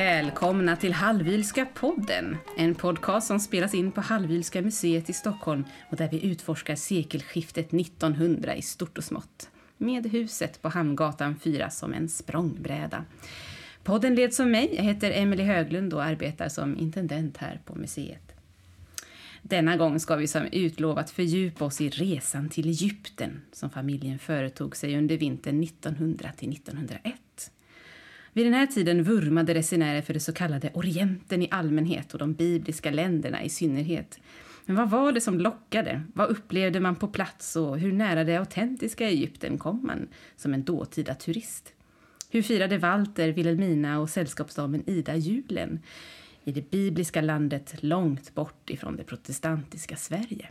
Välkomna till Hallwylska podden, en podcast som spelas in på Hallwylska museet i Stockholm och där vi utforskar sekelskiftet 1900 i stort och smått, med huset på Hamngatan 4 som en språngbräda. Podden leds av mig, jag heter Emelie Höglund och arbetar som intendent här på museet. Denna gång ska vi som utlovat fördjupa oss i resan till Egypten som familjen företog sig under vintern 1900 till 1901. Vid den här tiden vurmade resenärer för det så kallade Orienten i allmänhet och de bibliska länderna i synnerhet. Men vad var det som lockade? Vad upplevde man på plats och hur nära det autentiska Egypten kom man som en dåtida turist? Hur firade Walter, Wilhelmina och sällskapsdamen Ida julen i det bibliska landet långt bort ifrån det protestantiska Sverige?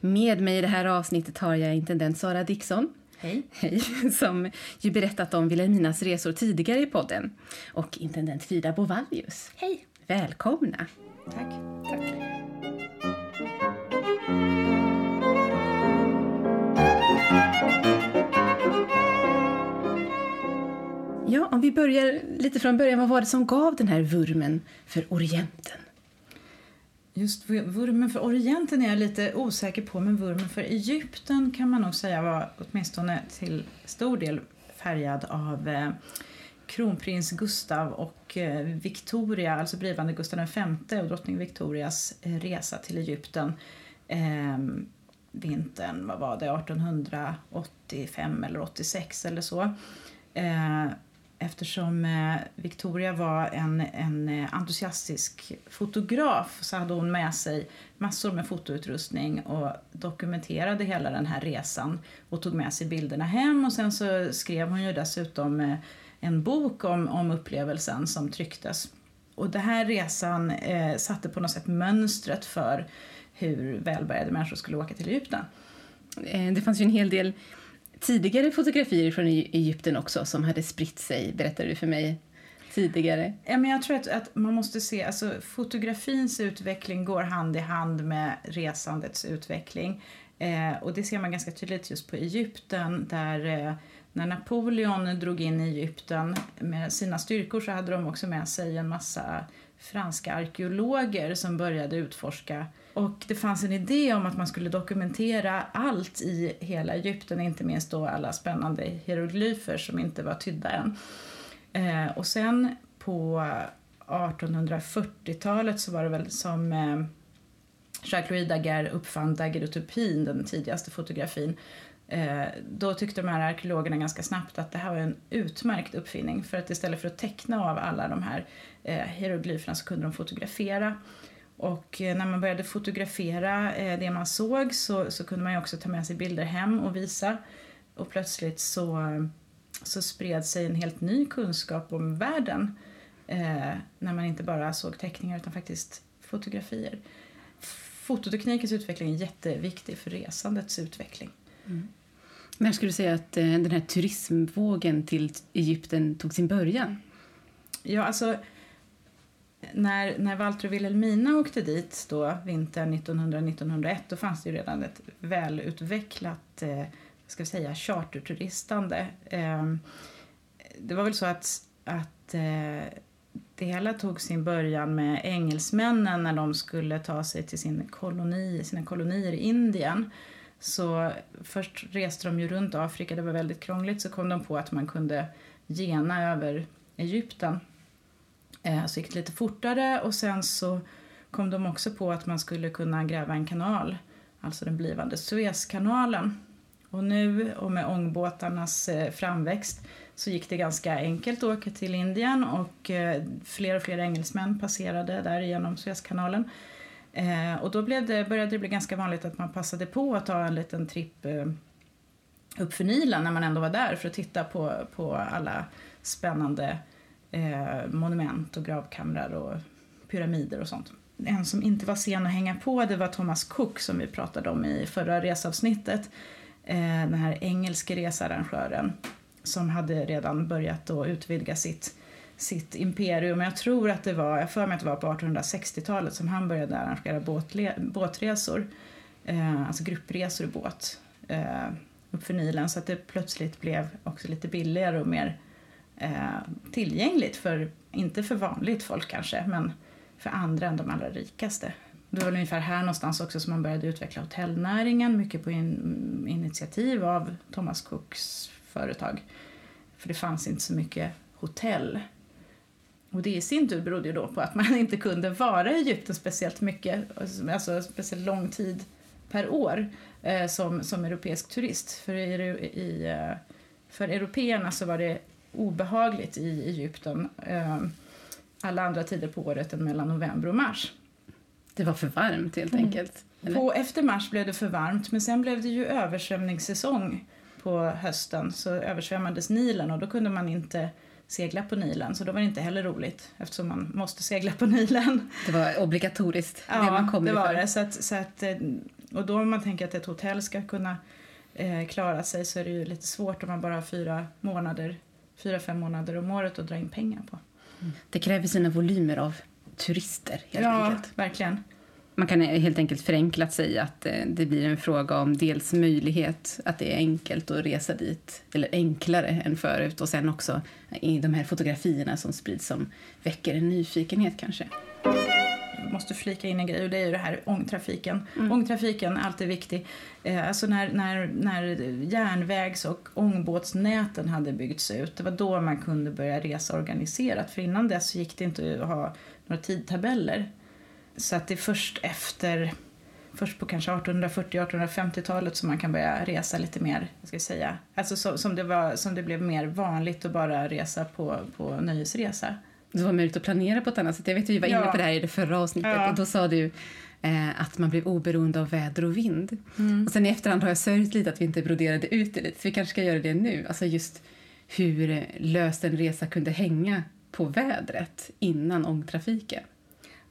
Med mig i det här avsnittet har jag intendent Sara Dixon, Hej. Hej, som ju berättat om Wilhelminas resor tidigare i podden. Och intendent Frida Bovallius. Hej. Välkomna! Tack. Tack. Ja, om vi börjar lite från början, vad var det som gav den här vurmen för Orienten? Just vurmen för Orienten är jag lite osäker på, men vurmen för Egypten kan man nog säga var åtminstone till stor del färgad av eh, kronprins Gustav och eh, Victoria, alltså blivande Gustav V och drottning Victorias eh, resa till Egypten eh, vintern, vad var det, 1885 eller 86 eller så. Eh, Eftersom eh, Victoria var en, en eh, entusiastisk fotograf så hade hon med sig massor med fotoutrustning och dokumenterade hela den här resan och tog med sig bilderna hem och sen så skrev hon ju dessutom eh, en bok om, om upplevelsen som trycktes. Och den här resan eh, satte på något sätt mönstret för hur välbärgade människor skulle åka till Egypten. Eh, det fanns ju en hel del tidigare fotografier från e- Egypten också som hade spritt sig, berättade du för mig tidigare. Ja, men jag tror att, att man måste se, alltså fotografins utveckling går hand i hand med resandets utveckling. Eh, och det ser man ganska tydligt just på Egypten där eh, när Napoleon drog in i Egypten med sina styrkor så hade de också med sig en massa franska arkeologer som började utforska och det fanns en idé om att man skulle dokumentera allt i hela Egypten, inte minst då alla spännande hieroglyfer som inte var tydda än. Eh, och sen på 1840-talet så var det väl som eh, Jacques-Louis Daguerre uppfann daguerreotypin, den tidigaste fotografin. Eh, då tyckte de här arkeologerna ganska snabbt att det här var en utmärkt uppfinning för att istället för att teckna av alla de här eh, hieroglyferna så kunde de fotografera. Och eh, när man började fotografera eh, det man såg så, så kunde man ju också ta med sig bilder hem och visa. Och plötsligt så, så spred sig en helt ny kunskap om världen eh, när man inte bara såg teckningar utan faktiskt fotografier. Fototeknikens utveckling är jätteviktig för resandets utveckling. Mm. När skulle du säga att eh, den här turismvågen till Egypten tog sin början? Ja, alltså när, när Walter och Wilhelmina åkte dit då, vintern 1900-1901 då fanns det ju redan ett välutvecklat eh, ska vi säga, charterturistande. Eh, det var väl så att, att eh, det hela tog sin början med engelsmännen när de skulle ta sig till sin koloni, sina kolonier i Indien. Så först reste de ju runt Afrika, det var väldigt krångligt, så kom de på att man kunde gena över Egypten Eh, så gick det lite fortare och sen så kom de också på att man skulle kunna gräva en kanal, alltså den blivande Suezkanalen. Och nu, och med ångbåtarnas eh, framväxt, så gick det ganska enkelt att åka till Indien och eh, fler och fler engelsmän passerade där genom Suezkanalen. Eh, och då blev det, började det bli ganska vanligt att man passade på att ta en liten tripp eh, upp för Nilen när man ändå var där för att titta på, på alla spännande eh, monument och gravkamrar och pyramider och sånt. En som inte var sen att hänga på det var Thomas Cook som vi pratade om i förra resavsnittet. Eh, den här engelske researrangören som hade redan börjat att utvidga sitt, sitt imperium. Jag tror att det var, jag för mig att det var på 1860-talet som han började arrangera båtle, båtresor. Eh, alltså gruppresor i båt eh, uppför Nilen så att det plötsligt blev också lite billigare och mer eh, tillgängligt för, inte för vanligt folk kanske, men för andra än de allra rikaste. Det var väl ungefär här någonstans också som man började utveckla hotellnäringen, mycket på in, initiativ av Thomas Cooks företag. För det fanns inte så mycket hotell. Och det i sin tur berodde ju då på att man inte kunde vara i Egypten speciellt mycket, alltså speciellt lång tid per år eh, som, som europeisk turist. För, i, i, eh, för européerna så var det obehagligt i Egypten eh, alla andra tider på året än mellan november och mars. Det var för varmt helt mm. enkelt? På, efter mars blev det för varmt, men sen blev det ju översvämningssäsong på hösten. Så översvämmades Nilen och då kunde man inte segla på Nilen. Så då var det inte heller roligt eftersom man måste segla på Nilen. Det var obligatoriskt. Ja, det, man kom det var det. Så att, så att, eh, och då om man tänker att ett hotell ska kunna eh, klara sig så är det ju lite svårt om man bara har fyra månader, fyra, fem månader om året att dra in pengar på. Mm. Det kräver sina volymer av turister helt ja, enkelt. verkligen. Man kan helt enkelt förenklat säga att eh, det blir en fråga om dels möjlighet, att det är enkelt att resa dit, eller enklare än förut, och sen också i de här fotografierna som sprids som väcker en nyfikenhet kanske. Jag måste flika in en grej och det är ju det här ångtrafiken. Mm. Ångtrafiken är alltid viktig. Eh, alltså när, när, när järnvägs och ångbåtsnäten hade byggts ut, det var då man kunde börja resa organiserat. För innan dess gick det inte att ha några tidtabeller. Så att det är först efter, först på kanske 1840-1850-talet som man kan börja resa lite mer, ska jag säga. Alltså så, som, det var, som det blev mer vanligt att bara resa på, på nöjesresa. Det var möjligt att planera på ett annat sätt. Jag vet vi var inne på det här i det förra avsnittet ja. och då sa du eh, att man blev oberoende av väder och vind. Mm. Och sen i efterhand har jag sörjt lite att vi inte broderade ut det lite, så vi kanske ska göra det nu. Alltså just hur löst en resa kunde hänga på vädret innan ångtrafiken.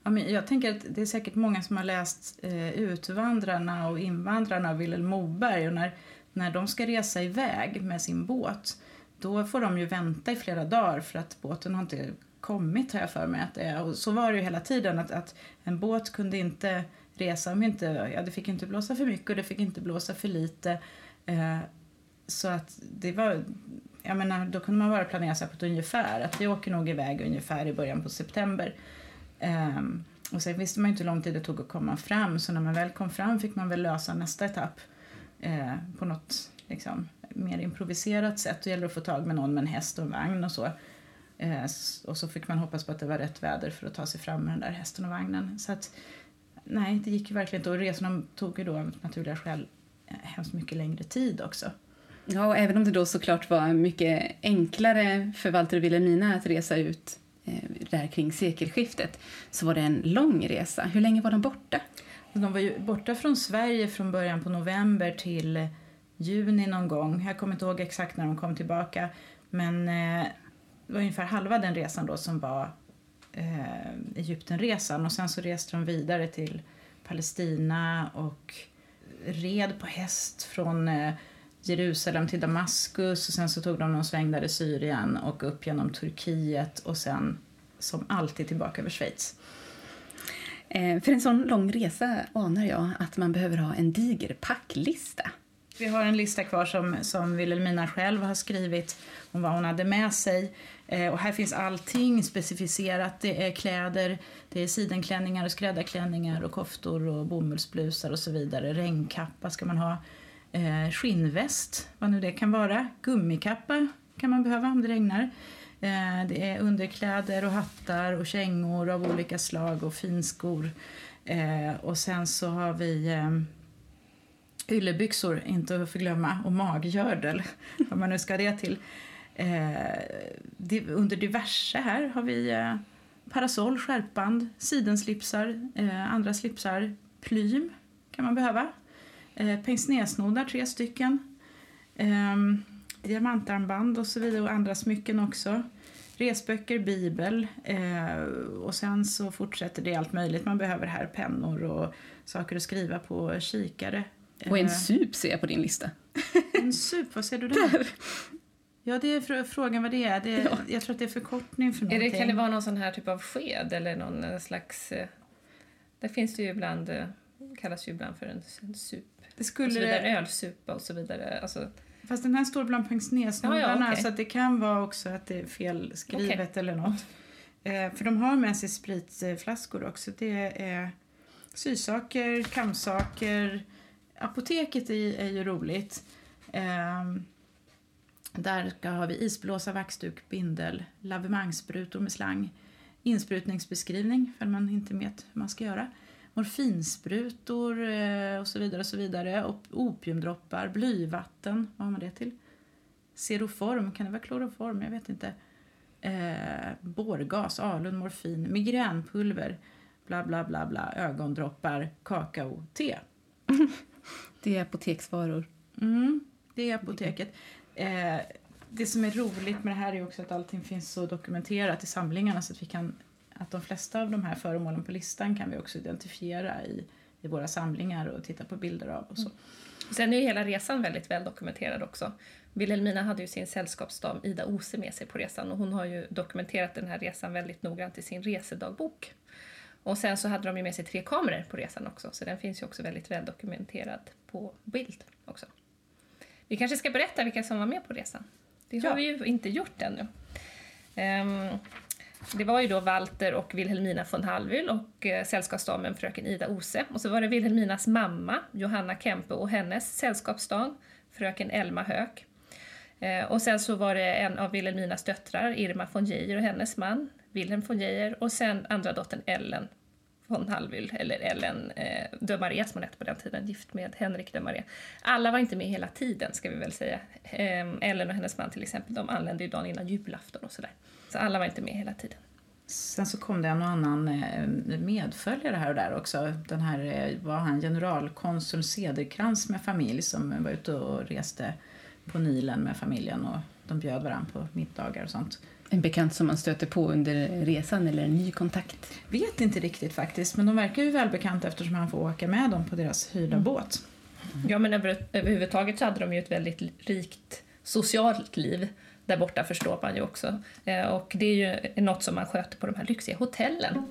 Ja, men jag tänker att det är säkert många som har läst eh, Utvandrarna och Invandrarna av Vilhelm Moberg och när, när de ska resa iväg med sin båt då får de ju vänta i flera dagar för att båten har inte kommit har jag för mig att det är. Och så var det ju hela tiden att, att en båt kunde inte resa om inte, ja det fick inte blåsa för mycket och det fick inte blåsa för lite. Eh, så att det var, jag menar då kunde man bara planera sig på ett ungefär att vi åker nog iväg ungefär i början på september. Um, och sen visste man inte hur lång tid det tog att komma fram så när man väl kom fram fick man väl lösa nästa etapp uh, på något liksom, mer improviserat sätt. Det gäller att få tag med någon med en häst och en vagn och så. Uh, och så fick man hoppas på att det var rätt väder för att ta sig fram med den där hästen och vagnen. Så att, nej, det gick ju verkligen inte. Och resorna tog ju då av naturliga skäl eh, hemskt mycket längre tid också. Ja, och även om det då såklart var mycket enklare för Walter och Wilhelmina att resa ut Eh, där kring sekelskiftet så var det en lång resa. Hur länge var de borta? De var ju borta från Sverige från början på november till juni någon gång. Jag kommer inte ihåg exakt när de kom tillbaka men eh, det var ungefär halva den resan då som var eh, Egyptenresan och sen så reste de vidare till Palestina och red på häst från eh, Jerusalem till Damaskus och sen så tog de någon sväng där i Syrien och upp genom Turkiet och sen som alltid tillbaka över Schweiz. Eh, för en sån lång resa anar jag att man behöver ha en diger packlista. Vi har en lista kvar som, som Wilhelmina själv har skrivit om vad hon hade med sig. Eh, och här finns allting specificerat. Det är kläder, det är sidenklänningar och skräddarklänningar och koftor och bomullsblusar och så vidare. Regnkappa ska man ha eh, skinnväst, vad nu det kan vara. Gummikappa kan man behöva om det regnar. Eh, det är underkläder och hattar och kängor av olika slag och finskor. Eh, och sen så har vi eh, yllebyxor, inte att förglömma, och maggördel, vad man nu ska det till. Eh, under diverse här har vi eh, parasoll, skärpband, sidenslipsar, eh, andra slipsar, plym kan man behöva. Eh, Pince-nez-snodar, tre stycken. Eh, diamantarmband och så vidare och andra smycken också. Resböcker, bibel eh, och sen så fortsätter det allt möjligt. Man behöver här pennor och saker att skriva på, kikare. Och en eh. sup ser jag på din lista. en sup, vad ser du där? där. Ja, det är frågan vad det är. Det är ja. Jag tror att det är förkortning för någonting. Är det, kan det vara någon sån här typ av sked eller någon eh, slags... Eh, där finns det ju ibland, kallas ju ibland för en, en sup. Det skulle... Och så vidare, ölsupa och så vidare. Alltså... Fast den här står bland pinceneznoderna Ja, ja, okej. så att det kan vara också att det är felskrivet eller något. Eh, för de har med sig spritflaskor också. Det är sysaker, kamsaker. Apoteket är, är ju roligt. Eh, där ska, har vi isblåsa, vaxduk, bindel, lavemangssprutor med slang, insprutningsbeskrivning för man inte vet hur man ska göra, morfinsprutor eh, och så vidare. och så vidare. Och opiumdroppar, blyvatten, vad har man det till? Seroform, kan det vara kloroform? Jag vet inte. Eh, bårgas, alun, morfin, migränpulver, bla bla bla bla, ögondroppar, kakao, te. Det är apoteksvaror. Mm, det är apoteket. Eh, det som är roligt med det här är också att allting finns så dokumenterat i samlingarna så att vi kan att de flesta av de här föremålen på listan kan vi också identifiera i, i våra samlingar och titta på bilder av och så. Sen är ju hela resan väldigt väl dokumenterad också. Wilhelmina hade ju sin sällskapsdam Ida Ose med sig på resan och hon har ju dokumenterat den här resan väldigt noggrant i sin resedagbok. Och sen så hade de ju med sig tre kameror på resan också, så den finns ju också väldigt väl dokumenterad på bild också. Vi kanske ska berätta vilka som var med på resan. Det har Ja. vi ju inte gjort ännu. Ehm, det var ju då Walter och Wilhelmina von Hallwyl och eh, sällskapsdamen fröken Ida Ose. Och så var det Wilhelminas mamma, Johanna Kempe, och hennes sällskapsdam, fröken Elma Höök. Eh, och sen så var det en av Wilhelminas döttrar, Irma von Geijer och hennes man, Wilhelm von Geijer, och sen andra dottern Ellen von Hallwyl, eller Ellen eh, de Maria som hon hette på den tiden, gift med Henrik de Maria. Alla var inte med hela tiden, ska vi väl säga. Eh, Ellen och hennes man till exempel, de anlände ju dagen innan julafton och sådär. Så alla var inte med hela tiden. Sen så kom det en och annan eh, medföljare här och där också. Den här eh, var han generalkonsul Cederkrans med familj som var ute och reste på Nilen med familjen och de bjöd varandra på middagar och sånt. En bekant som man stöter på under resan eller en ny kontakt. Vet inte riktigt faktiskt, men de verkar ju välbekanta eftersom han får åka med dem på deras hyrda båt. Ja, men över, överhuvudtaget så hade de ju ett väldigt rikt socialt liv där borta förstår man ju också. Eh, och det är ju något som man sköter på de här lyxiga hotellen.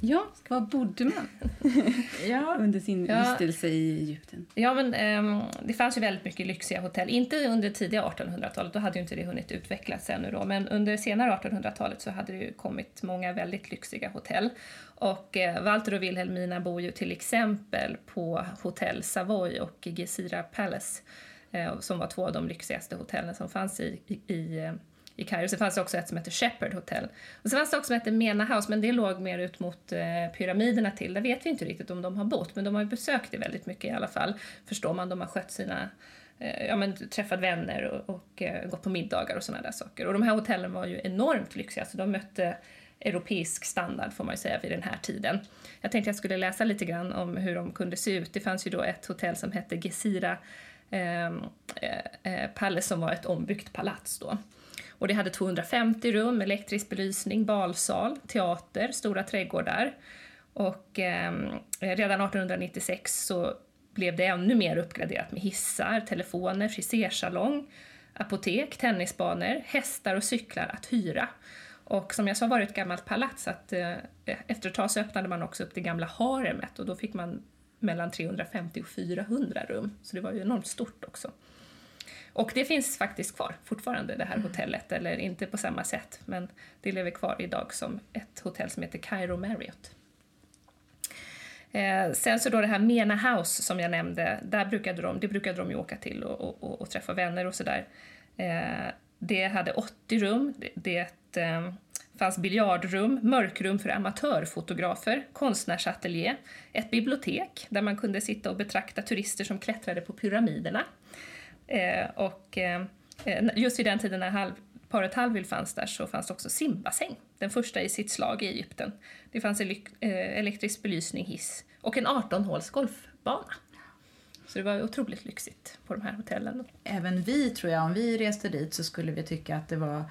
Ja, var bodde man Ja, under sin Ja. vistelse i Egypten? Ja, men ehm, det fanns ju väldigt mycket lyxiga hotell. Inte under tidiga 1800-talet, då hade ju inte det hunnit utvecklas ännu då. Men under senare 1800-talet så hade det ju kommit många väldigt lyxiga hotell. Och eh, Walter och Wilhelmina bor ju till exempel på Hotell Savoy och Gezira Palace eh, som var två av de lyxigaste hotellen som fanns i, i, i eh, i Kairo. Sen fanns det också ett som hette Shepherd Hotel. Och sen fanns det också ett som hette Mena House, men det låg mer ut mot eh, pyramiderna till. Där vet vi inte riktigt om de har bott, men de har ju besökt det väldigt mycket i alla fall. Förstår man, de har skött sina eh, Ja, men träffat vänner och, och eh, gått på middagar och sådana där saker. Och de här hotellen var ju enormt lyxiga, så de mötte europeisk standard får man ju säga vid den här tiden. Jag tänkte jag skulle läsa lite grann om hur de kunde se ut. Det fanns ju då ett hotell som hette Gezira ehm, eh, eh, Palace som var ett ombyggt palats då. Och det hade 250 rum, elektrisk belysning, balsal, teater, stora trädgårdar. Och eh, redan 1896 så blev det ännu mer uppgraderat med hissar, telefoner, frisersalong, apotek, tennisbanor, hästar och cyklar att hyra. Och som jag sa var det ett gammalt palats, att eh, efter ett tag så öppnade man också upp det gamla haremet och då fick man mellan 350 och 400 rum. Så det var ju enormt stort också. Och det finns faktiskt kvar fortfarande, det här hotellet, eller inte på samma sätt, men det lever kvar idag som ett hotell som heter Cairo Marriott. Eh, sen så då det här Mena House som jag nämnde, där brukade de, det brukade de ju åka till och, och, och, och träffa vänner och sådär. Eh, det hade 80 rum, det, det eh, fanns biljardrum, mörkrum för amatörfotografer, konstnärsateljé, ett bibliotek där man kunde sitta och betrakta turister som klättrade på pyramiderna. Eh, och eh, just vid den tiden när halv, paret Hallwyl fanns där så fanns det också simbassäng, den första i sitt slag i Egypten. Det fanns eh, elektrisk belysning, hiss och en 18-håls golfbana. Så det var otroligt lyxigt på de här hotellen. även vi tror jag, om vi reste dit så skulle vi tycka att det var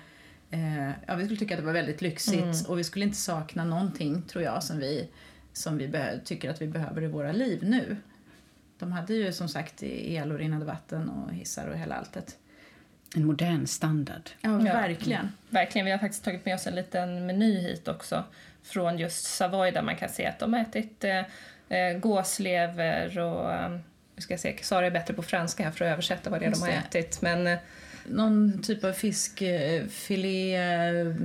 eh, ja, vi skulle tycka att det var väldigt lyxigt och vi skulle inte sakna någonting tror jag som vi, som vi tycker att vi behöver i våra liv nu. De hade ju som sagt el och rinnande vatten och hissar och hela alltet. En modern standard. Ja, Ja. verkligen. Verkligen, vi har faktiskt tagit med oss en liten meny hit också från just Savoy där man kan se att de har ätit eh, eh, gåslever och ska jag säga, Sara är bättre på franska här för att översätta vad det är de har ätit. Men, eh, Någon typ av fiskfilé, eh,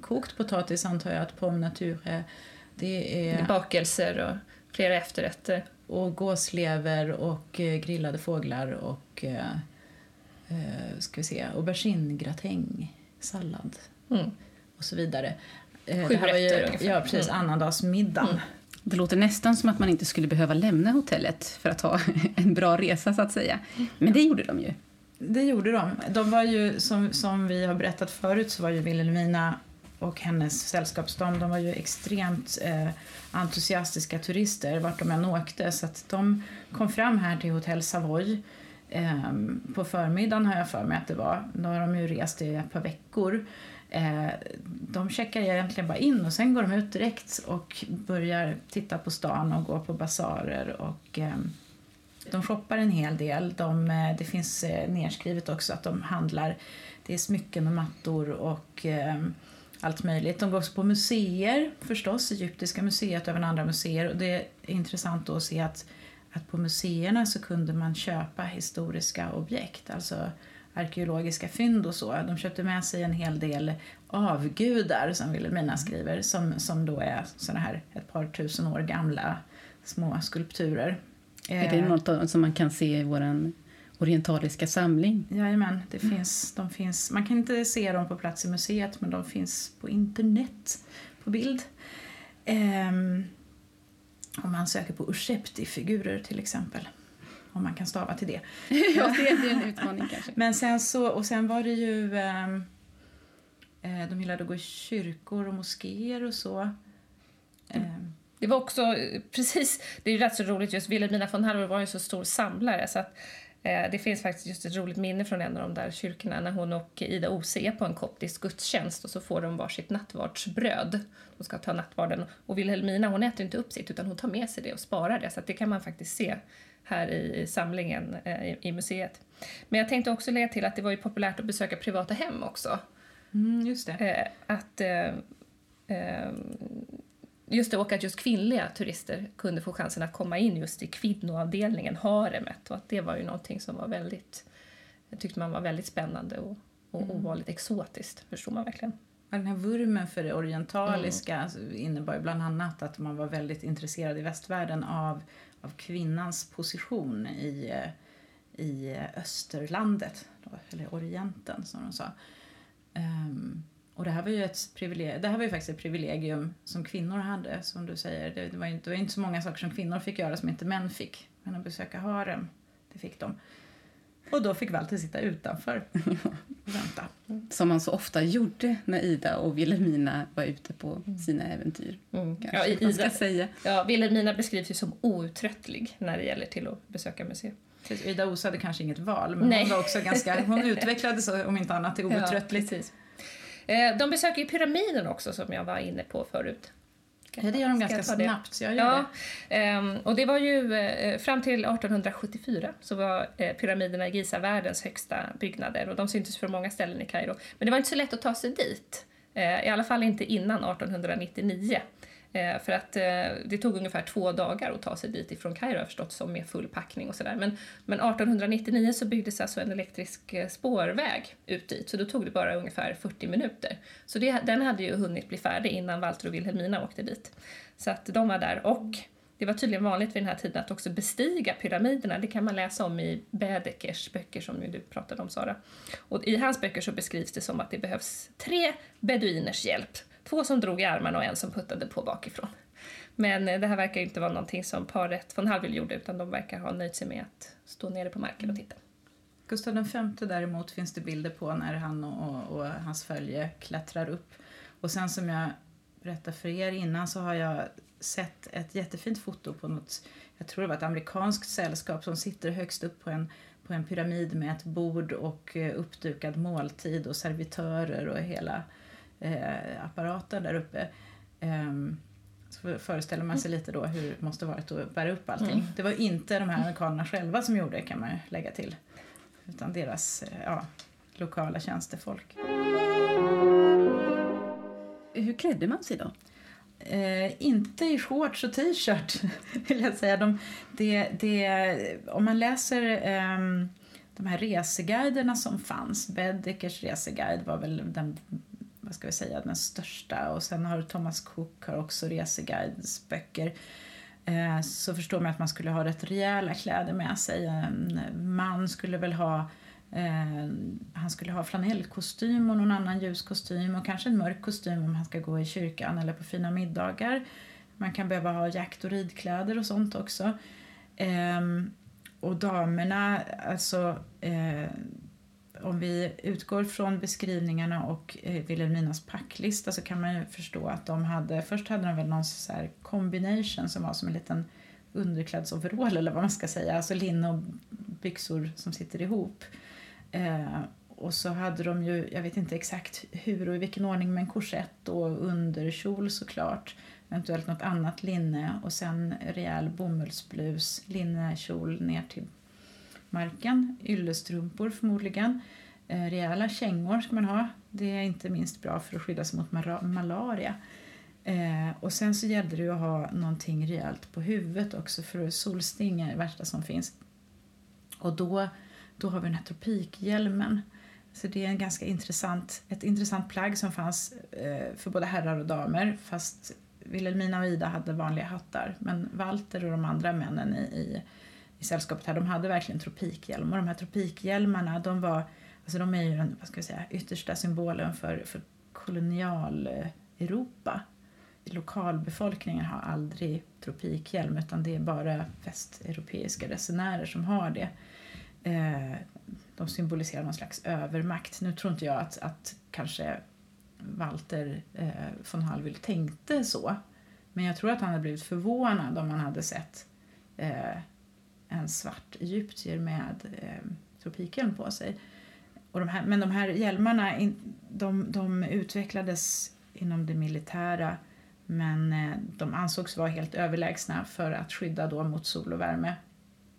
kokt potatis antar jag att pomme nature. Det är... Bakelser och flera efterrätter. Och gåslever och eh, grillade fåglar och eh, eh, ska vi se, auberginegratäng, sallad mm. och så vidare. Eh, Sju det här var ju, ungefär. Ja, precis. Mm. Annandagsmiddagen. Mm. Det låter nästan som att man inte skulle behöva lämna hotellet för att ha en bra resa så att säga. Men det gjorde de ju. Det gjorde de. De var ju, som, som vi har berättat förut, så var ju Wilhelmina och hennes sällskapsdam, de var ju extremt eh, entusiastiska turister vart de än åkte. Så att de kom fram här till Hotell Savoy eh, på förmiddagen har jag för mig att det var. Då har de ju rest i ett par veckor. Eh, de checkar egentligen bara in och sen går de ut direkt och börjar titta på stan och gå på basarer och eh, de shoppar en hel del. De, eh, det finns eh, nedskrivet också att de handlar. Det är smycken och mattor och eh, allt möjligt. De går också på museer förstås, Egyptiska museet och även andra museer. Och det är intressant då att se att, att på museerna så kunde man köpa historiska objekt, alltså arkeologiska fynd och så. De köpte med sig en hel del avgudar, som Wilhelmina skriver, som, som då är såna här ett par tusen år gamla små skulpturer. Är det Eh, något som man kan se i vår orientaliska samling? Jajamän, det finns, de finns, man kan inte se dem på plats i museet men de finns på internet på bild. Ehm, om man söker på Ushepti-figurer till exempel. Om man kan stava till det. ja, det är en utmaning kanske. Men sen så, och sen var det ju, eh, de gillade att gå i kyrkor och moskéer och så. Ehm, Det var också eh, precis, det är rätt så roligt just Wilhelmina von Hallberg var ju så stor samlare så att det finns faktiskt just ett roligt minne från en av de där kyrkorna när hon och Ida Ose är på en koptisk gudstjänst och så får de varsitt nattvardsbröd. De ska ta nattvarden och Wilhelmina hon äter inte upp sitt utan hon tar med sig det och sparar det så det kan man faktiskt se här i, samlingen eh, i, museet. Men jag tänkte också lägga till att det var ju populärt att besöka privata hem också. mm, just det. Eh, att eh, eh, just det, och att just kvinnliga turister kunde få chansen att komma in just i kvinnoavdelningen, haremet, och att det var ju någonting som var väldigt, tyckte man var väldigt spännande och, och Mm. ovanligt exotiskt, förstod man verkligen. Den här vurmen för det orientaliska alltså, innebar bland annat att man var väldigt intresserad i västvärlden av, av kvinnans position i, eh, i eh, österlandet, eller orienten som de sa. Ehm, och det här var ju ett privilegium, det här var ju faktiskt ett privilegium som kvinnor hade, som du säger. Det, det var ju inte, det var inte så många saker som kvinnor fick göra som inte män fick. Men att besöka harem, det fick de. Och då fick Walter sitta utanför och vänta. Som man så ofta gjorde när Ida och Wilhelmina var ute på sina äventyr. Kanske Ja, Ida, säga. ja, Wilhelmina beskrivs ju som outtröttlig när det gäller till att besöka museer. Precis, Ida Osa hade kanske inget val, men Nej. hon var också ganska, hon utvecklades om inte annat till outtröttligt. precis. Eh, de besöker ju pyramiden också som jag var inne på förut. Ja, det gör de Ska ganska snabbt, så jag gör Ja, det. ehm, och det var ju eh, fram till 1874 så var eh, pyramiderna i Giza världens högsta byggnader och de syntes för många ställen i Kairo. Men det var inte så lätt att ta sig dit, i alla fall inte innan 1899. Eh, för att eh, det tog ungefär två dagar att ta sig dit ifrån Kairo förstått som med full packning och sådär. Men, men 1899 så byggdes alltså en elektrisk eh, spårväg ut dit så då tog det bara ungefär 40 minuter. Så det, den hade ju hunnit bli färdig innan Walter och Wilhelmina åkte dit. Så att de var där och det var tydligen vanligt vid den här tiden att också bestiga pyramiderna. Det kan man läsa om i Bädekers böcker som du pratade om Sara. Och i hans böcker så beskrivs det som att det behövs tre beduiners hjälp. Två som drog i armarna och en som puttade på bakifrån. Men eh, det här verkar ju inte vara någonting som paret von Hallwyl gjorde utan de verkar ha nöjt sig med att stå nere på marken och titta. Gustav V däremot finns det bilder på när han och, och, och hans följe klättrar upp. Och sen som jag berättade för er innan så har jag sett ett jättefint foto på något, jag tror det var ett amerikanskt sällskap som sitter högst upp på en, på en pyramid med ett bord och eh, uppdukad måltid och servitörer och hela eh, apparaten där uppe. Ehm, så föreställer man sig lite då hur det måste varit att bära upp allting. Mm. Det var inte de här amerikanerna själva som gjorde det kan man lägga till. Utan deras eh, ja, lokala tjänstefolk. Hur klädde man sig då? Eh, inte i shorts och t-shirt, vill jag säga. De, det, det, om man läser eh, de här reseguiderna som fanns, Bedekers reseguide var väl den, vad ska vi säga, den största och sen har Thomas Cook har också reseguidesböcker. Eh, så förstår man att man skulle ha rätt rejäla kläder med sig. En man skulle väl ha Eh, han skulle ha flanellkostym och någon annan ljus kostym och kanske en mörk kostym om han ska gå i kyrkan eller på fina middagar. Man kan behöva ha jakt och ridkläder och sånt också. Eh, och damerna, alltså eh, om vi utgår från beskrivningarna och eh, Wilhelminas packlista så kan man ju förstå att de hade, först hade de väl någon så här combination som var som en liten underklädsoverall eller vad man ska säga, alltså linne och byxor som sitter ihop. Eh, och så hade de ju, jag vet inte exakt hur och i vilken ordning, men korsett och underkjol såklart. Eventuellt något annat linne och sen rejäl bomullsblus, linnekjol ner till marken, yllestrumpor förmodligen. Eh, rejäla kängor ska man ha. Det är inte minst bra för att skydda sig mot malaria. Eh, och sen så gällde det att ha någonting rejält på huvudet också för solsting är det värsta som finns. Och då då har vi den här tropikhjälmen. Så det är en ganska intressant, ett intressant plagg som fanns eh, för både herrar och damer fast Wilhelmina och Ida hade vanliga hattar men Walter och de andra männen i, i, i sällskapet här de hade verkligen tropikhjälm och de här tropikhjälmarna de var, alltså de är ju den vad ska jag säga, yttersta symbolen för, för kolonial-Europa. Eh, Lokalbefolkningen har aldrig tropikhjälm utan det är bara västeuropeiska resenärer som har det eh, de symboliserar någon slags övermakt. Nu tror inte jag att, att kanske Walter eh, von Hallwyl tänkte så. Men jag tror att han hade blivit förvånad om han hade sett en svart egyptier med eh, tropikhjälm på sig. Och de här, men de här hjälmarna de, de utvecklades inom det militära men eh, de ansågs vara helt överlägsna för att skydda då mot sol och värme.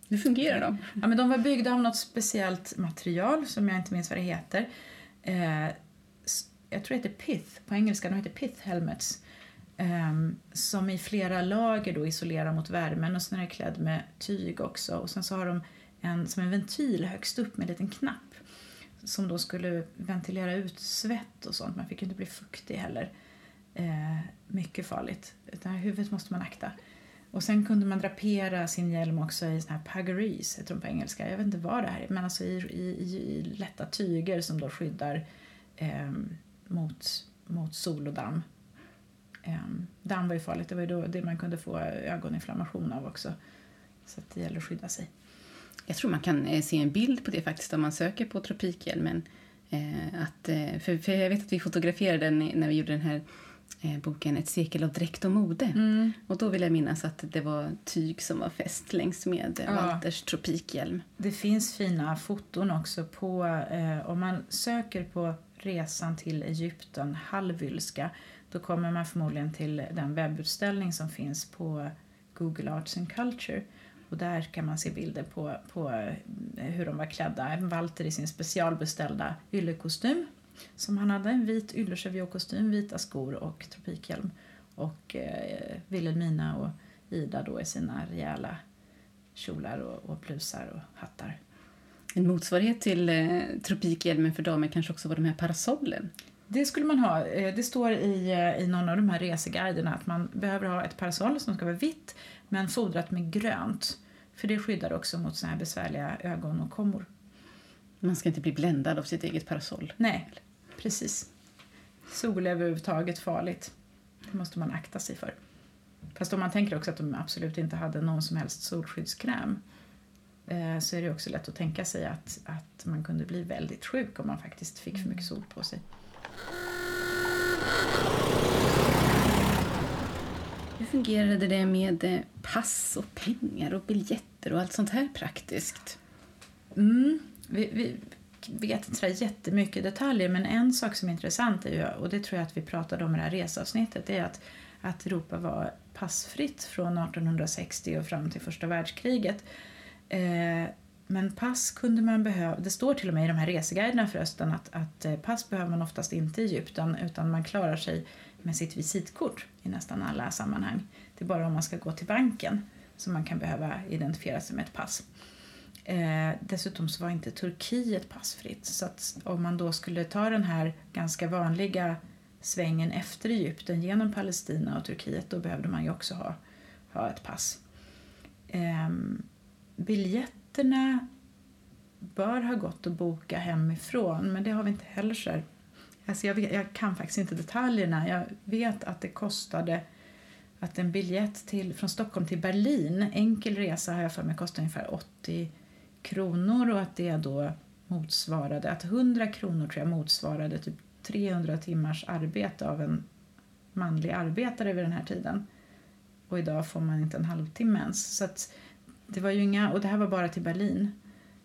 Hur fungerar de? Ja, men de var byggda av något speciellt material som jag inte minns vad det heter. Eh, jag tror det heter pith på engelska, de heter pith helmets. Eh, som i flera lager då isolerar mot värmen och sen är det klädd med tyg också. Och sen så har de en, som en ventil högst upp med en liten knapp som då skulle ventilera ut svett och sånt. Man fick ju inte bli fuktig heller. Eh, mycket farligt. Utan huvudet måste man akta. Och sen kunde man drapera sin hjälm också i såna här 'puggeries', heter de på engelska. Jag vet inte vad det här är, men alltså i, i, i lätta tyger som då skyddar eh, mot, mot sol och damm. Eh, damm var ju farligt, det var ju då det man kunde få ögoninflammation av också. Så det gäller att skydda sig. Jag tror man kan eh, se en bild på det faktiskt om man söker på tropikhjälmen. Eh, att, eh, för, jag vet att vi fotograferade den när vi gjorde den här boken Ett sekel av dräkt och mode. Mm. Och då vill jag minnas att det var tyg som var fäst längs med ja. Walters tropikhjälm. Det finns fina foton också på, eh, om man söker på resan till Egypten, halvylska, då kommer man förmodligen till den webbutställning som finns på Google Arts and Culture. Och där kan man se bilder på, på eh, hur de var klädda. Walter i sin specialbeställda yllekostym som han hade. En vit yllecheviot-kostym, vita skor och tropikhjälm. Och eh, Wilhelmina och Ida då i sina rejäla kjolar och, och blusar och hattar. En motsvarighet till eh, tropikhjälmen för damer kanske också var de här parasollen? Det skulle man ha. Eh, det står i, eh, i någon av de här reseguiderna att man behöver ha ett parasoll som ska vara vitt men fodrat med grönt. För det skyddar också mot såna här besvärliga ögon och kommor. Man ska inte bli bländad av sitt eget parasoll. Nej, Precis. Sol är överhuvudtaget farligt. Det måste man akta sig för. Fast om man tänker också att de absolut inte hade någon som helst solskyddskräm eh, så är det också lätt att tänka sig att, att man kunde bli väldigt sjuk om man faktiskt fick för mycket sol på sig. Hur fungerade det med eh, pass och pengar och biljetter och allt sånt här praktiskt? Mm, vi, vi, vet inte så jättemycket detaljer men en sak som är intressant är ju, och det tror jag att vi pratade om i det här resavsnittet, är att, att Europa var passfritt från 1860 och fram till första världskriget. Eh, men pass kunde man behöva, det står till och med i de här reseguiderna förresten att, att eh, pass behöver man oftast inte i Egypten utan man klarar sig med sitt visitkort i nästan alla sammanhang. Det är bara om man ska gå till banken som man kan behöva identifiera sig med ett pass. Eh, dessutom så var inte Turkiet passfritt så att om man då skulle ta den här ganska vanliga svängen efter Egypten genom Palestina och Turkiet då behövde man ju också ha, ha ett pass. Eh, biljetterna bör ha gått att boka hemifrån men det har vi inte heller så. Alltså jag, vet, jag kan faktiskt inte detaljerna. Jag vet att det kostade att en biljett till, från Stockholm till Berlin, enkel resa har jag för mig kostade ungefär 80 kronor och att det då motsvarade, att 100 kronor tror jag motsvarade typ 300 timmars arbete av en manlig arbetare vid den här tiden. Och idag får man inte en halvtimme ens. Så att det var ju inga, och det här var bara till Berlin.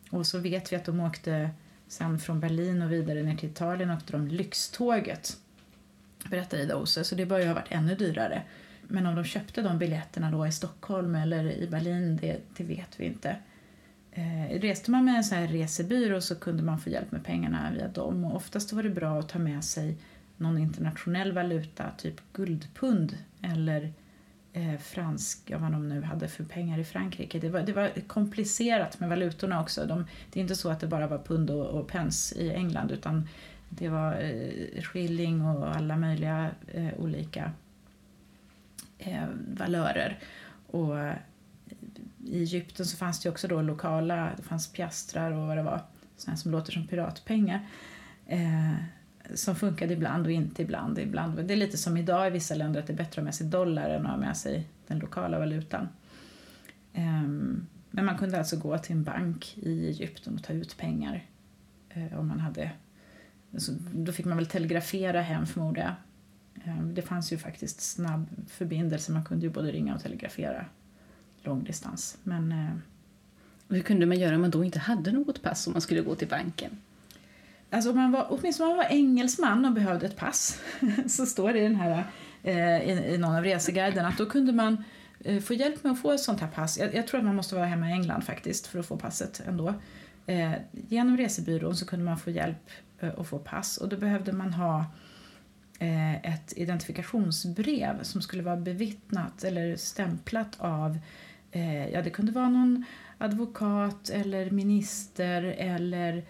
Och så vet vi att de åkte sen från Berlin och vidare ner till Italien åkte de lyxtåget. berättar Ida Ose, så det bör ju ha varit ännu dyrare. Men om de köpte de biljetterna då i Stockholm eller i Berlin, det, det vet vi inte. Eh, reste man med en sån här resebyrå så kunde man få hjälp med pengarna via dem och oftast var det bra att ta med sig någon internationell valuta, typ guldpund eller eh, fransk, vad de nu hade för pengar i Frankrike. Det var, det var komplicerat med valutorna också. De, det är inte så att det bara var pund och, och pence i England utan det var eh, skilling och alla möjliga eh, olika eh, valörer. Och eh, i Egypten så fanns det också då lokala, det fanns piastrar och vad det var, sådana som låter som piratpengar. Eh, som funkade ibland och inte ibland. ibland. Det är lite som idag i vissa länder att det är bättre att ha med sig dollar än att ha med sig den lokala valutan. Eh, men man kunde alltså gå till en bank i Egypten och ta ut pengar eh, om man hade så då fick man väl telegrafera hem förmodar jag. Ehm, det fanns ju faktiskt snabb förbindelse, man kunde ju både ringa och telegrafera långdistans. Men, eh, hur kunde man göra om man då inte hade något pass om man skulle gå till banken? Alltså om man var, åtminstone om man var engelsman och behövde ett pass så står det i, den här, eh, i, i någon av reseguiderna att då kunde man eh, få hjälp med att få ett sånt här pass. Jag, jag, tror att man måste vara hemma i England faktiskt för att få passet ändå. Eh, genom resebyrån så kunde man få hjälp eh, att få pass och då behövde man ha eh, ett identifikationsbrev som skulle vara bevittnat eller stämplat av eh, ja, det kunde vara någon advokat eller minister eller eh,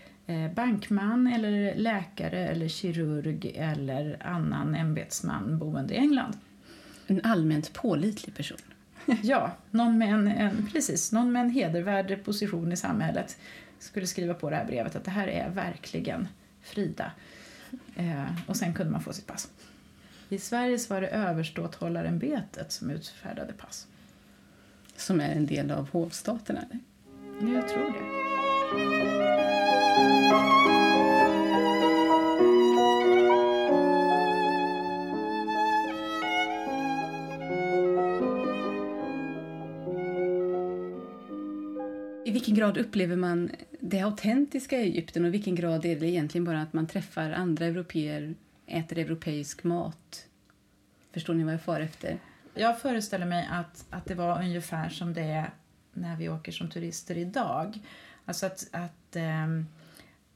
bankman eller läkare eller kirurg eller annan ämbetsman boende i England. En allmänt pålitlig person. ja, någon med en, en, precis, någon med en hedervärd position i samhället skulle skriva på det här brevet att det här är verkligen Frida. Eh, och sen kunde man få sitt pass. I Sverige var det överståthållarämbetet som utfärdade pass. Som är en del av hovstaten, eller? Ja, jag tror det. Vilken grad upplever man det autentiska Egypten och i vilken grad är det egentligen bara att man träffar andra europeer, äter europeisk mat? Förstår ni vad jag far efter? Jag föreställer mig att, att det var ungefär som det är när vi åker som turister idag. Alltså att, att ehm,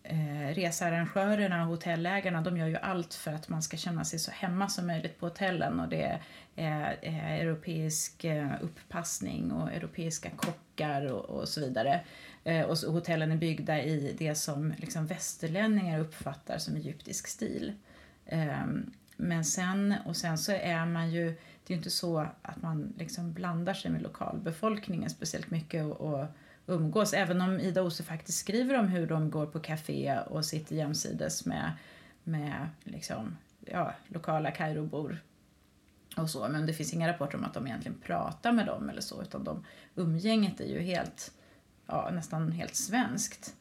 eh, researrangörerna och hotellägarna de gör ju allt för att man ska känna sig så hemma som möjligt på hotellen. Och det är, är, är europeisk eh, upppassning och europeiska kockar och, och så vidare. Eh, och så, hotellen är byggda i det som liksom västerlänningar uppfattar som egyptisk stil. Eh, men sen, och sen så är man ju, det är ju inte så att man liksom blandar sig med lokalbefolkningen speciellt mycket och, och umgås. Även om Ida Ose faktiskt skriver om hur de går på café och sitter jämsides med, med liksom, ja, lokala Kairobor och så. Men det finns inga rapporter om att de egentligen pratar med dem eller så utan de, umgänget är ju helt, ja, nästan helt svenskt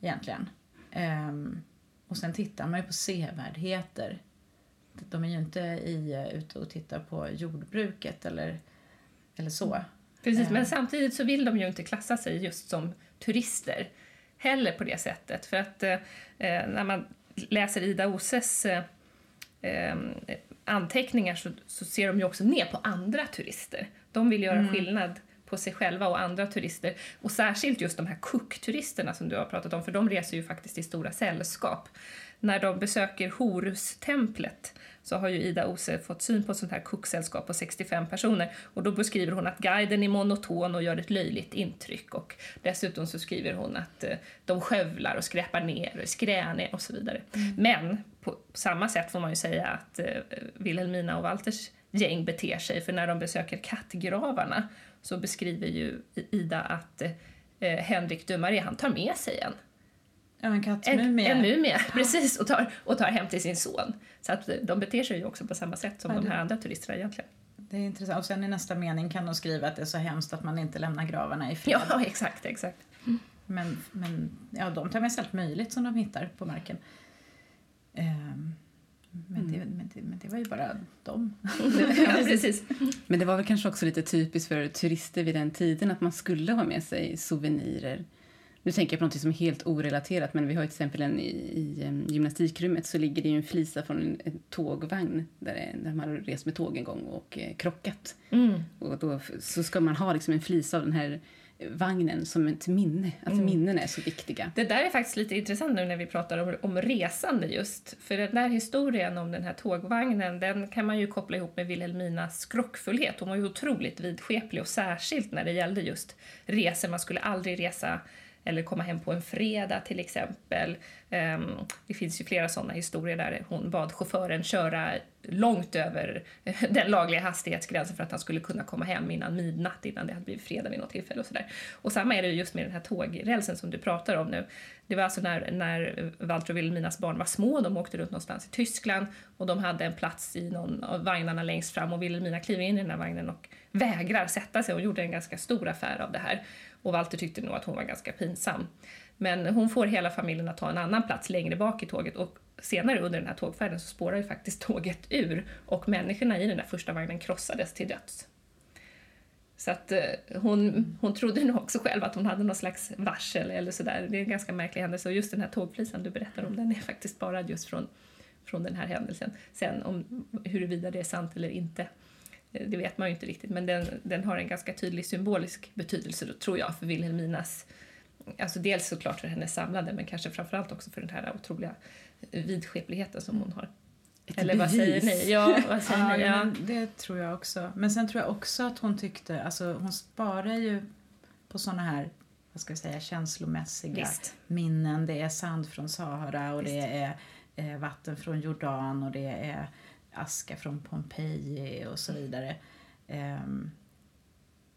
egentligen. Um, och sen tittar man ju på sevärdheter de är ju inte i, ute och tittar på jordbruket eller, eller så. Precis, men eh. samtidigt så vill de ju inte klassa sig just som turister heller på det sättet. För att eh, när man läser Ida Oses eh, eh, anteckningar så, så, ser de ju också ner på andra turister. De vill göra mm. skillnad på sig själva och andra turister. Och särskilt just de här cook-turisterna som du har pratat om, för de reser ju faktiskt i stora sällskap när de besöker Horustemplet så har ju Ida Ose fått syn på ett sånt här kocksällskap på 65 personer och då beskriver hon att guiden är monoton och gör ett löjligt intryck och dessutom så skriver hon att eh, de skövlar och skräpar ner och är skräniga och så vidare. Mm. Men på samma sätt får man ju säga att eh, Wilhelmina och Walters gäng beter sig för när de besöker kattgravarna så beskriver ju Ida att eh, Henrik Dumare han tar med sig en Ja, en kattmumie. En, en mumie, precis, och tar, och tar hem till sin son. Så att de beter sig ju också på samma sätt som ja, de här andra turisterna egentligen. Det är intressant. Och sen i nästa mening kan de skriva att det är så hemskt att man inte lämnar gravarna i fred. Ja, exakt, exakt. Mm. Men, men ja, de tar med sig allt möjligt som de hittar på marken. Um, men, det, men, det, men det var ju bara dem. ja, precis. Men det var väl kanske också lite typiskt för turister vid den tiden att man skulle ha med sig souvenirer nu tänker jag på något som är helt orelaterat, men vi har till exempel en, i, i um, gymnastikrummet så ligger det en flisa från en, en tågvagn där, det, där man har rest med tåg en gång och eh, krockat. Mm. Och då så ska man ha liksom en flisa av den här vagnen som ett minne. Att mm. minnen är så viktiga. Det där är faktiskt lite intressant nu när vi pratar om, om resande just. För den där historien om den här tågvagnen den kan man ju koppla ihop med Wilhelminas skrockfullhet. Hon var ju otroligt vidskeplig och särskilt när det gällde just resor. Man skulle aldrig resa eller komma hem på en fredag till exempel. Ehm, det finns ju flera sådana historier där hon bad chauffören köra långt över eh, den lagliga hastighetsgränsen för att han skulle kunna komma hem innan midnatt, innan det hade blivit fredag vid något tillfälle och sådär. Och samma är det just med den här tågrälsen som du pratar om nu. Det var alltså när, när Walter och Wilhelminas barn var små, de åkte runt någonstans i Tyskland och de hade en plats i någon av vagnarna längst fram och Wilhelmina kliver in i den här vagnen och vägrar sätta sig och gjorde en ganska stor affär av det här. Och Walter tyckte nog att hon var ganska pinsam. Men hon får hela familjen att ta en annan plats längre bak i tåget och senare under den här tågfärden så spårar ju faktiskt tåget ur och människorna i den där första vagnen krossades till döds. Så att eh, hon, hon trodde nog också själv att hon hade någon slags varsel eller sådär. Det är en ganska märklig händelse och just den här tågflisan du berättar om den är faktiskt bara just från, från den här händelsen. Sen om huruvida det är sant eller inte det vet man ju inte riktigt, men den, den har en ganska tydlig symbolisk betydelse, då, tror jag, för Wilhelminas Alltså dels såklart för hennes samlade, men kanske framförallt också för den här otroliga vidskepligheten som hon har. Ett Eller bevis. vad säger ni? Ja, vad säger ja, ni? Ja. Det tror jag också. Men sen tror jag också att hon tyckte, alltså hon sparar ju på såna här vad ska jag säga, känslomässiga Visst. minnen. Det är sand från Sahara och Visst. det är eh, vatten från Jordan och det är aska från Pompeji och så vidare. Um,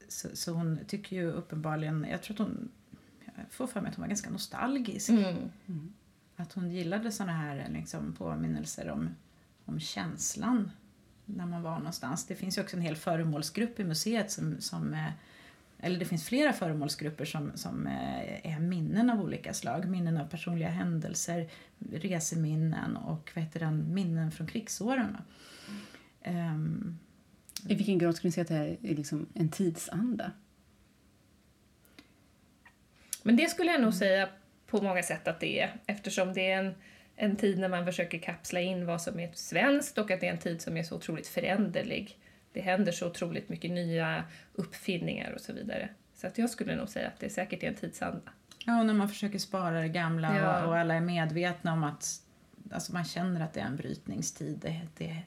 så, så, hon tycker ju uppenbarligen, jag tror att hon, jag får för mig att hon var ganska nostalgisk. Mm. Mm. Att hon gillade såna här liksom, påminnelser om, om känslan när man var någonstans. Det finns ju också en hel föremålsgrupp i museet som, som eh, eller det finns flera föremålsgrupper som, som eh, är minnen av olika slag. Minnen av personliga händelser, reseminnen och vad heter den, minnen från krigsåren. Um, I vilken grad skulle ni säga att det här är liksom en tidsanda? Men det skulle jag nog säga på många sätt att det är eftersom det är en, en tid när man försöker kapsla in vad som är svenskt och att det är en tid som är så otroligt föränderlig det händer så otroligt mycket nya uppfinningar och så vidare. Så att jag skulle nog säga att det säkert är en tidsanda. Ja, och när man försöker spara det gamla ja. och, och, alla är medvetna om att alltså man känner att det är en brytningstid. Det, det,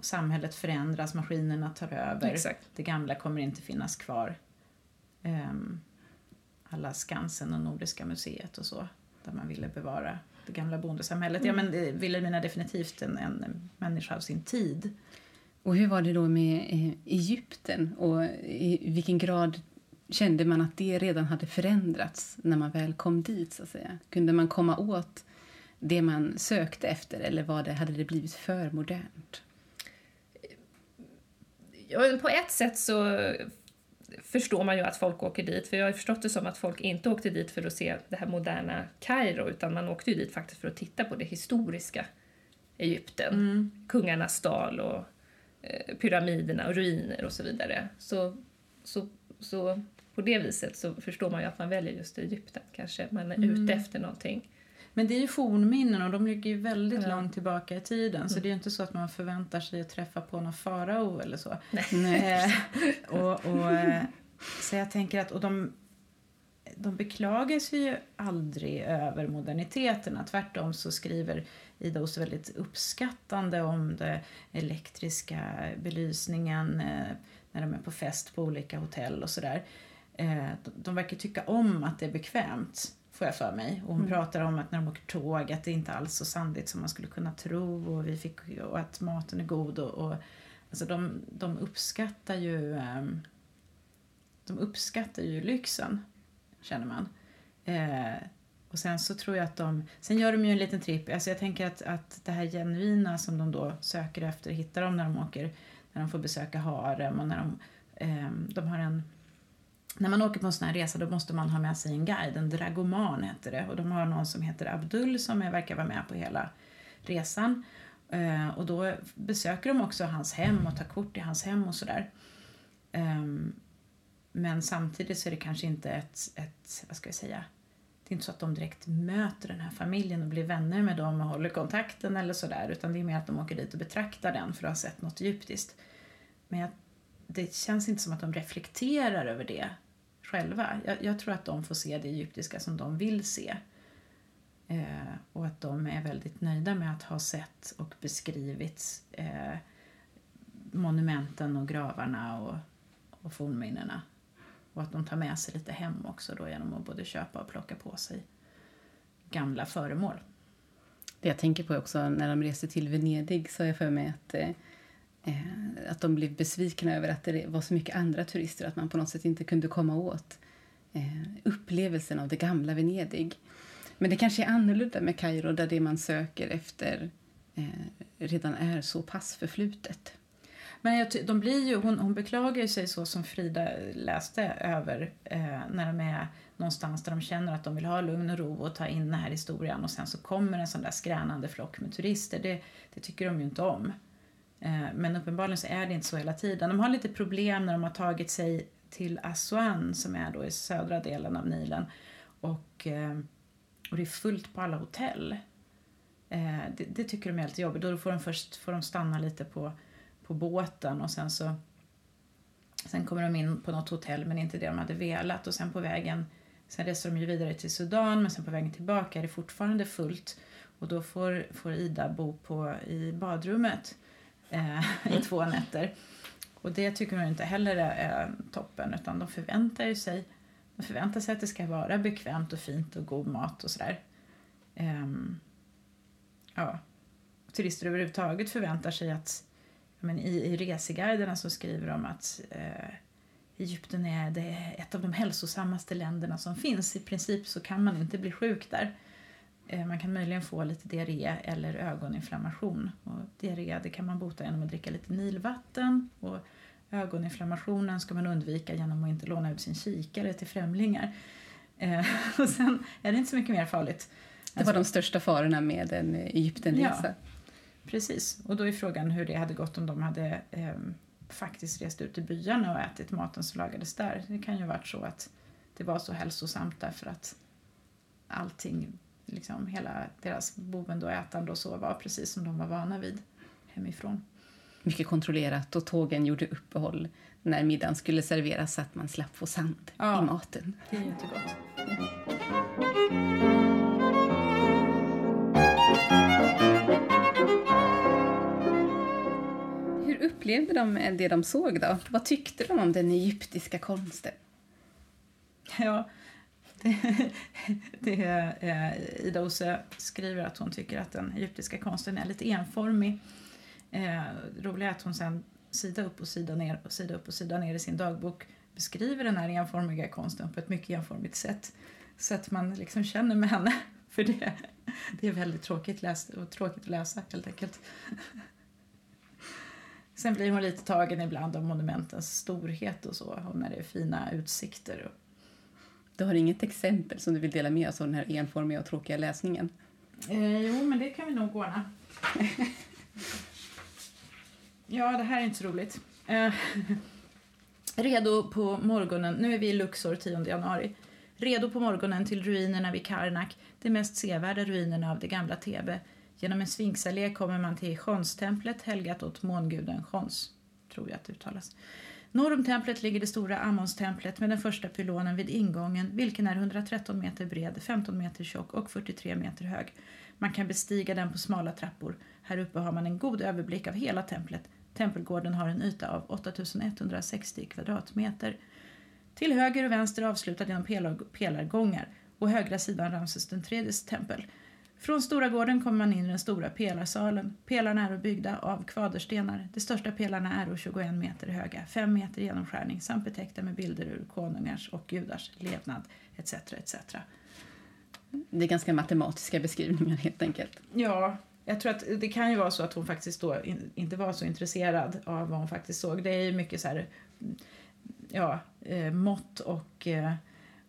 samhället förändras, maskinerna tar över. Exakt. Det gamla kommer inte finnas kvar. Um, alla Skansen och Nordiska museet och så, där man ville bevara det gamla bondesamhället. Mm. Ja, men Vilhelmina definitivt en, en människa av sin tid. Och hur var det då med eh, Egypten och i vilken grad kände man att det redan hade förändrats när man väl kom dit? så att säga? Kunde man komma åt det man sökte efter eller var det, hade det blivit för modernt? Ja, på ett sätt så förstår man ju att folk åker dit, för jag har förstått det som att folk inte åkte dit för att se det här moderna Kairo, utan man åkte ju dit faktiskt för att titta på det historiska Egypten. Mm. Kungarnas dal och pyramiderna och ruiner och så vidare. Så, så, så på det viset så förstår man ju att man väljer just Egypten. Kanske man är mm. ute efter någonting. Men det är ju fornminnen och de ligger ju väldigt ja. långt tillbaka i tiden mm. så det är ju inte så att man förväntar sig att träffa på någon farao eller så. Nej. Eh, och, och, eh, så jag tänker att och de, de beklagar sig ju aldrig över moderniteterna. Tvärtom så skriver Ida Osse väldigt uppskattande om den elektriska belysningen eh, när de är på fest på olika hotell och sådär. Eh, de verkar tycka om att det är bekvämt, får jag för mig. Och hon mm. pratar om att när de åker tåg att det inte alls är så sandigt som man skulle kunna tro och, vi fick, och att maten är god. Och, och alltså de, de uppskattar ju um, de uppskattar ju lyxen, känner man. Och sen så tror jag att de, sen gör de ju en liten tripp, alltså jag tänker att, att det här genuina som de då söker efter hittar de när de åker, när de får besöka harem och när de, eh, de har en när man åker på en sån här resa då måste man ha med sig en guide, en dragoman heter det. Och de har någon som heter Abdul som verkar vara med på hela resan. Eh, och då besöker de också hans hem och tar kort i hans hem och sådär. Eh, men samtidigt så är det kanske inte ett, ett, vad ska jag säga, det är inte så att de direkt möter den här familjen och blir vänner med dem och håller kontakten eller sådär, utan det är mer att de åker dit och betraktar den för att ha sett något egyptiskt. Men jag, det känns inte som att de reflekterar över det själva. Jag, jag tror att de får se det egyptiska som de vill se. Eh, och att de är väldigt nöjda med att ha sett och beskrivit eh, monumenten och gravarna och, och fornminnena. Och att de tar med sig lite hem också då genom att både köpa och plocka på sig gamla föremål. Det jag tänker på också när de reser till Venedig så har jag för mig att, eh, eh att de blev besvikna över att det var så mycket andra turister att man på något sätt inte kunde komma åt eh, upplevelsen av det gamla Venedig. Men det kanske är annorlunda med Kairo där det man söker efter eh, redan är så pass förflutet. Men jag, de blir ju, hon, hon beklagar sig så som Frida läste över eh, när de är någonstans där de känner att de vill ha lugn och ro och ta in den här historien och sen så kommer en sån där skränande flock med turister. Det, det tycker de ju inte om. Eh, men uppenbarligen så är det inte så hela tiden. De har lite problem när de har tagit sig till Aswan som är då i södra delen av Nilen och, eh, och det är fullt på alla hotell. Eh, det, det, tycker de är lite jobbigt. Då får de först får de stanna lite på på båten och sen så Sen kommer de in på något hotell men inte det de hade velat och sen på vägen Sen reser de ju vidare till Sudan men sen på vägen tillbaka är det fortfarande fullt och då får, får Ida bo på, i badrummet eh, i två nätter. Och det tycker de inte heller är, toppen utan de förväntar sig de förväntar sig att det ska vara bekvämt och fint och god mat och sådär. Um, ja. Turister överhuvudtaget förväntar sig att men i, i reseguiderna så skriver de att eh, Egypten är det, ett av de hälsosammaste länderna som finns. I princip så kan man inte bli sjuk där. Eh, man kan möjligen få lite diarré eller ögoninflammation. Och diarré det kan man bota genom att dricka lite nilvatten. Och ögoninflammationen ska man undvika genom att inte låna ut sin kikare till främlingar. Eh, och sen är det inte så mycket mer farligt. Det var de största farorna med en Egyptenresa. Ja. Precis, och då är frågan hur det hade gått om de hade eh, faktiskt rest ut i byarna och ätit maten som lagades där. Det kan ju ha varit så att det var så hälsosamt därför att allting, liksom hela deras boende och ätande och så var precis som de var vana vid hemifrån. Mycket kontrollerat och tågen gjorde uppehåll när middagen skulle serveras så att man slapp få sand ja, i maten. Det är jättegott. Upplevde de det de såg då? Vad tyckte de om den egyptiska konsten? Ja, det, det eh, Ida Ose skriver att hon tycker att den egyptiska konsten är lite enformig. Eh, roliga är att hon sen sida upp och sida ner och sida upp och sida ner i sin dagbok beskriver den här enformiga konsten på ett mycket enformigt sätt. Så att man liksom känner med henne. För det, det är väldigt tråkigt, läst, och tråkigt att läsa helt enkelt. Sen blir hon lite tagen ibland av monumentens storhet och så, och när det är fina utsikter. Du har inget exempel som du vill dela med oss av den här enformiga och tråkiga läsningen? Eh, jo, men det kan vi nog ordna. ja, det här är inte så roligt. Eh, redo på morgonen, nu är vi i Luxor 10 januari. Redo på morgonen till ruinerna vid Karnak, de mest sevärda ruinerna av det gamla Thebe Genom en sfinxallé kommer man till Chonstemplet helgat åt månguden Chons, tror jag att det uttalas. Norr om templet ligger det stora Ammonstemplet med den första pylonen vid ingången vilken är 113 meter bred, 15 meter tjock och 43 meter hög. Man kan bestiga den på smala trappor. Här uppe har man en god överblick av hela templet. Tempelgården har en yta av 8160 kvadratmeter. Till höger och vänster avslutad genom pelargångar och högra sidan Ramses den tempel. Från Stora gården kommer man in i den stora pelarsalen. Pelarna är byggda av kvaderstenar. De största pelarna är 21 meter höga, 5 meter genomskärning samt betäckta med bilder ur konungars och gudars levnad etc. etc. Det är ganska matematiska beskrivningar helt enkelt. Ja, jag tror att det kan ju vara så att hon faktiskt då in, inte var så intresserad av vad hon faktiskt såg. Det är ju mycket så här, ja, eh, mått och eh,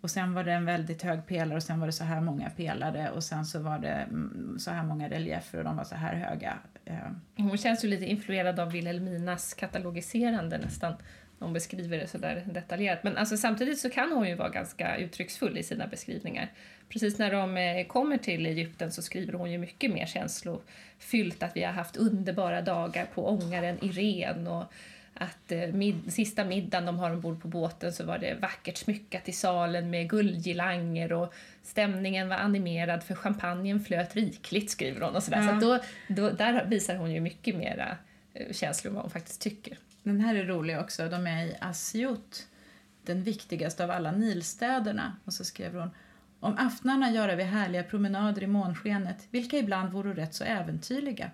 och sen var det en väldigt hög pelare och sen var det så här många pelare och sen så var det mm, så här många reliefer och de var så här höga. Eh, hon känns ju lite influerad av Wilhelminas katalogiserande nästan. Hon beskriver det så där detaljerat. Men alltså, samtidigt så kan hon ju vara ganska uttrycksfull i sina beskrivningar. Precis när de eh, kommer till Egypten så skriver hon ju mycket mer känslofyllt att vi har haft underbara dagar på ångaren Irene och att eh, mid, sista middagen de har ombord på båten så var det vackert smyckat i salen med guldgirlanger och stämningen var animerad för champagnen flöt rikligt, skriver hon. Och sådär. Ja. Så då, då, där visar hon ju mycket mera eh, känslor vad hon faktiskt tycker. Den här är rolig också. De är i Asjot, den viktigaste av alla Nilstäderna. Och så skrev hon om aftnarna göra vi härliga promenader i månskenet, vilka ibland vore rätt så äventyrliga.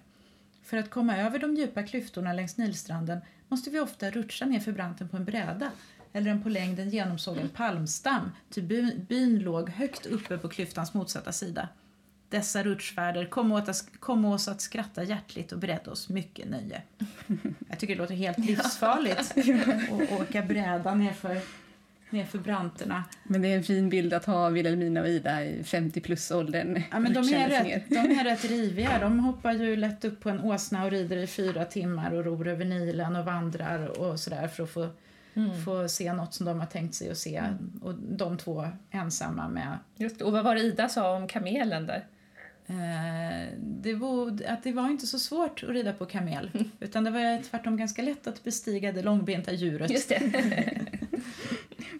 För att komma över de djupa klyftorna längs Nilstranden måste vi ofta rutscha ner för branten på en bräda eller en på längden genomsågen palmstam, ty byn, byn låg högt uppe på klyftans motsatta sida. Dessa rutschfärder kom, åt kom oss att skratta hjärtligt och beredde oss mycket nöje. Jag tycker det låter helt livsfarligt att åka bräda nerför nerför branterna. Men det är en fin bild att ha Wilhelmina och Ida i 50 plus-åldern. Ja, men de, är rätt, de är rätt riviga. De hoppar ju lätt upp på en åsna och rider i fyra timmar och ror över Nilen och vandrar och sådär för att få, mm. få se något som de har tänkt sig att se. Mm. Och de två ensamma med... Just Och vad var det Ida sa om kamelen där? Eh, det var, att det var inte så svårt att rida på kamel. Utan det var tvärtom ganska lätt att bestiga det långbenta djuret. Just det.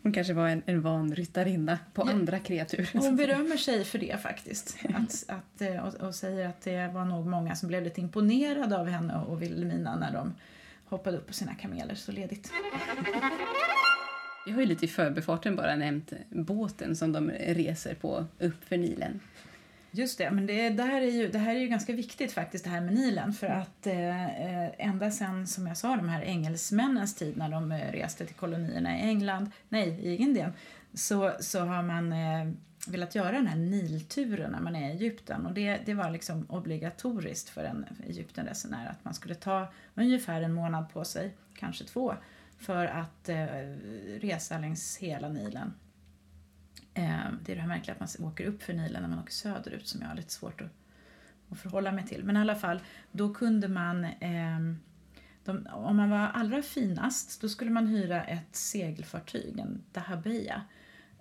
Hon kanske var en, en van ryttarinna på ja. andra kreatur. Hon berömmer sig för det faktiskt. Att, att, eh, och, och, säger att det var nog många som blev lite imponerade av henne och Vilhelmina när de hoppade upp på sina kameler så ledigt. Vi har ju lite i förbifarten bara nämnt båten som de reser på upp för Nilen. Just det, men det, där är ju, det här är ju ganska viktigt faktiskt det här med Nilen för mm. att eh, ända sen som jag sa de här engelsmännens tid när de eh, reste till kolonierna i England, nej i Indien, så, så har man eh, velat göra den här Nilturen när man är i Egypten och det, det var liksom obligatoriskt för en Egyptenresenär att man skulle ta ungefär en månad på sig, kanske två, för att eh, resa längs hela Nilen Eh, det är det här märkliga att man åker upp för Nilen när man åker söderut som jag har lite svårt att, att förhålla mig till. Men i alla fall, då kunde man eh, de, om man var allra finast då skulle man hyra ett segelfartyg, en dahabeya.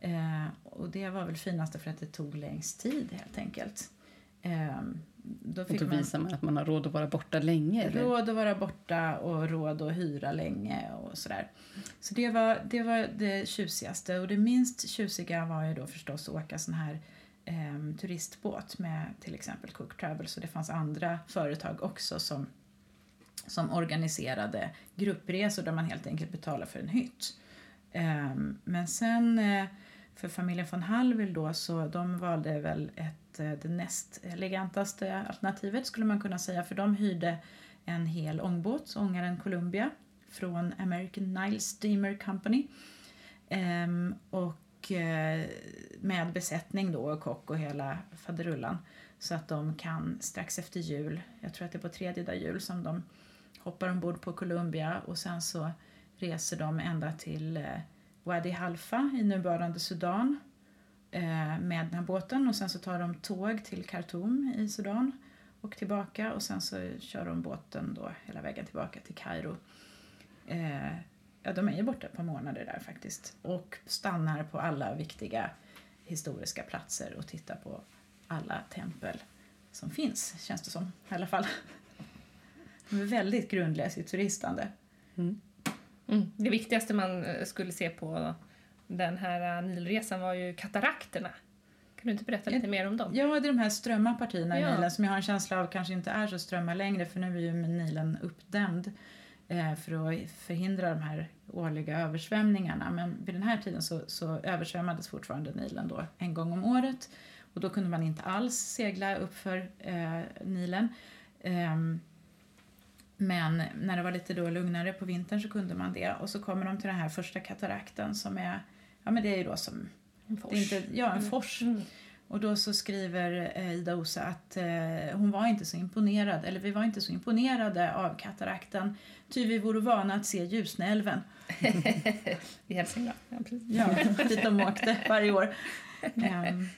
Eh, och det var väl finaste för att det tog längst tid helt enkelt. Eh, då, fick och då visar man att man har råd att vara borta länge? Eller? Råd att vara borta och råd att hyra länge och sådär. Så det var, det var det tjusigaste och det minst tjusiga var ju då förstås att åka sån här eh, turistbåt med till exempel Cook Travel så det fanns andra företag också som, som organiserade gruppresor där man helt enkelt betalar för en hytt. Eh, men sen eh, för familjen von Hallwyl då så de valde väl ett eh, det näst elegantaste alternativet skulle man kunna säga för de hyrde en hel ångbåt, ångaren Columbia från American Nile Steamer Company. Ehm, och eh, med besättning då, kock och hela faderullan. Så att de kan strax efter jul, jag tror att det är på tredje dag jul som de hoppar ombord på Columbia och sen så reser de ända till eh, Wadi Halfa i nuvarande Sudan eh, med den här båten och sen så tar de tåg till Khartoum i Sudan och tillbaka och sen så kör de båten då hela vägen tillbaka till Kairo. Eh, ja, de är ju borta ett par månader där faktiskt och stannar på alla viktiga historiska platser och tittar på alla tempel som finns, känns det som i alla fall. De är väldigt grundliga i sitt turistande. Mm. Mm. Det viktigaste man eh, skulle se på den här eh, Nilresan var ju katarakterna. Kan du inte berätta lite mer om dem? Ja, det är de här strömma partierna i Ja. Nilen som jag har en känsla av kanske inte är så strömma längre för nu är ju Nilen uppdämd eh, för att förhindra de här årliga översvämningarna. Men vid den här tiden så, så översvämmades fortfarande Nilen då en gång om året och då kunde man inte alls segla uppför eh, Nilen. Ehm, men när det var lite då lugnare på vintern så kunde man det. Och så kommer de till den här första katarakten som är, ja men det är ju då som, En fors. det är inte, ja en fors. Mm. Och då så skriver eh, Ida Osa att eh, hon var inte så imponerad, eller vi var inte så imponerade av katarakten, ty vi vore vana att se Ljusnäälven. I Hälsingland. Ja, precis. Ja, dit de åkte varje år. Ehm,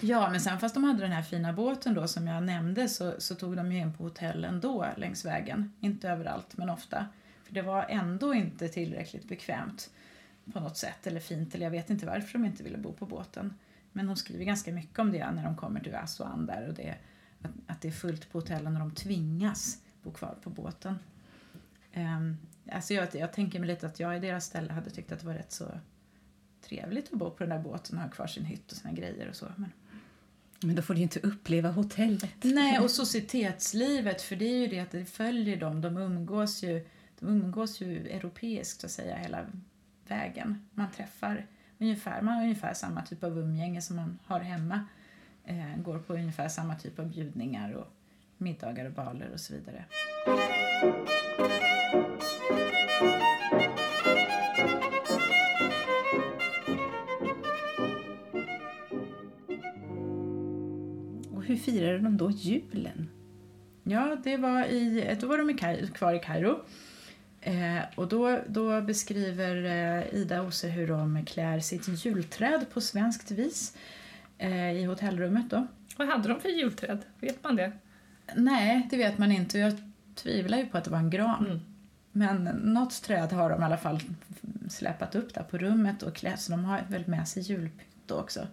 ja, men sen fast de hade den här fina båten då som jag nämnde så, så tog de ju in på hotell ändå längs vägen. Inte överallt, men ofta. För det var ändå inte tillräckligt bekvämt på något sätt, eller fint, eller jag vet inte varför de inte ville bo på båten. Men hon skriver ganska mycket om det när de kommer till Aswan där och det, att, att det är fullt på hotellen och de tvingas bo kvar på båten. Um, alltså jag, jag tänker mig lite att jag i deras ställe hade tyckt att det var rätt så trevligt att bo på den där båten och ha kvar sin hytt och sina grejer och så. Men... Men då får du ju inte uppleva hotellet. Nej, och societetslivet, för det är ju det att det följer dem. De umgås ju, de umgås ju europeiskt så att säga hela vägen. Man träffar ungefär, man har ungefär samma typ av umgänge som man har hemma. Eh, går på ungefär samma typ av bjudningar och middagar och baler och så vidare. Firade de då julen? Ja, det var i, då var de i Kai- kvar i Kairo. Eh, och då, då beskriver eh, Ida Ose hur de klär sitt julträd på svenskt vis eh, i hotellrummet. Då. Vad hade de för julträd? Vet man det? Nej, det vet man inte. Jag tvivlar ju på att det var en gran. Mm. Men något träd har de i alla fall släpat upp där på rummet och klätt, så de har väl med sig julpynt också.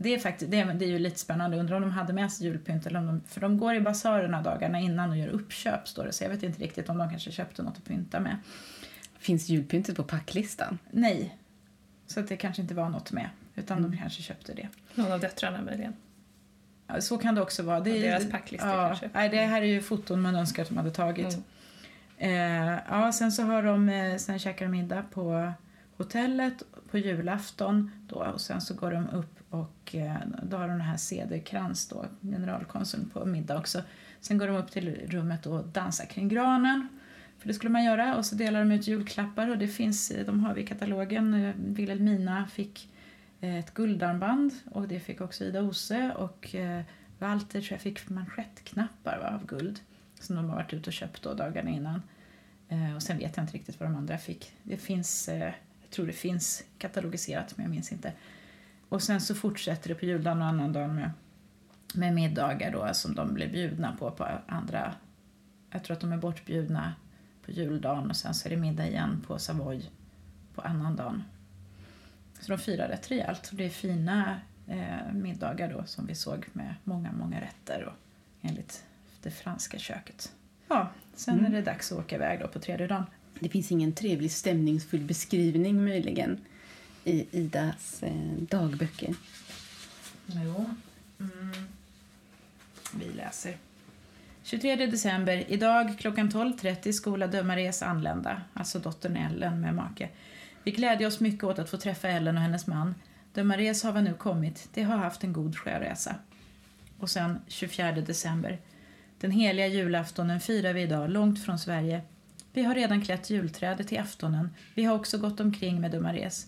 Det är, faktiskt, det, är, det är ju lite spännande. Undrar om de hade med sig julpynt eller om de, för de går i basarerna dagarna innan och gör uppköp står det, så jag vet inte riktigt om de kanske köpte något att pynta med. Finns julpyntet på packlistan? Nej, så att det kanske inte var något med, utan de kanske köpte det. Någon av döttrarna möjligen. Ja, så kan det också vara. Det är, deras packlistor ja, kanske. Nej, det här är ju foton man önskar att de hade tagit. Mm. Eh, ja, sen så har de, eh, sen käkar de middag på hotellet på julafton då och sen så går de upp och eh, då har de den här Cederkrans då, generalkonsuln på middag också. Sen går de upp till rummet och dansar kring granen. För det skulle man göra och så delar de ut julklappar och det finns, eh, de har vi i katalogen. Vilhelmina Wilhelmina fick ett guldarmband och det fick också Ida Ose och Walter tror jag fick manschettknappar va, av guld som de har varit ute och köpt då dagarna innan. Och sen vet jag inte riktigt vad de andra fick. Det finns, jag tror det finns katalogiserat men jag minns inte. Och sen så fortsätter det på juldagen och annandagen med, med middagar då som de blir bjudna på på andra. Jag tror att de är bortbjudna på juldagen och sen så är det middag igen på Savoy på annandagen. Så de firar rätt rejält. Det är fina eh, middagar då som vi såg med många, många rätter och enligt det franska köket. Ja, sen är det dags att åka iväg då på tredje dagen. Det finns ingen trevlig stämningsfull beskrivning möjligen i Idas eh, dagböcker. Jo. Mm. Vi läser. 23 december. Idag klockan 12.30 skola Dömares anlända, alltså dottern Ellen med make. Vi glädjer oss mycket åt att få träffa Ellen och hennes man. Dömares har nu kommit. De har haft en god sjöresa. Och sen 24 december. Den heliga julaftonen firar vi idag långt från Sverige. Vi har redan klätt julträdet till aftonen. Vi har också gått omkring med Dumares.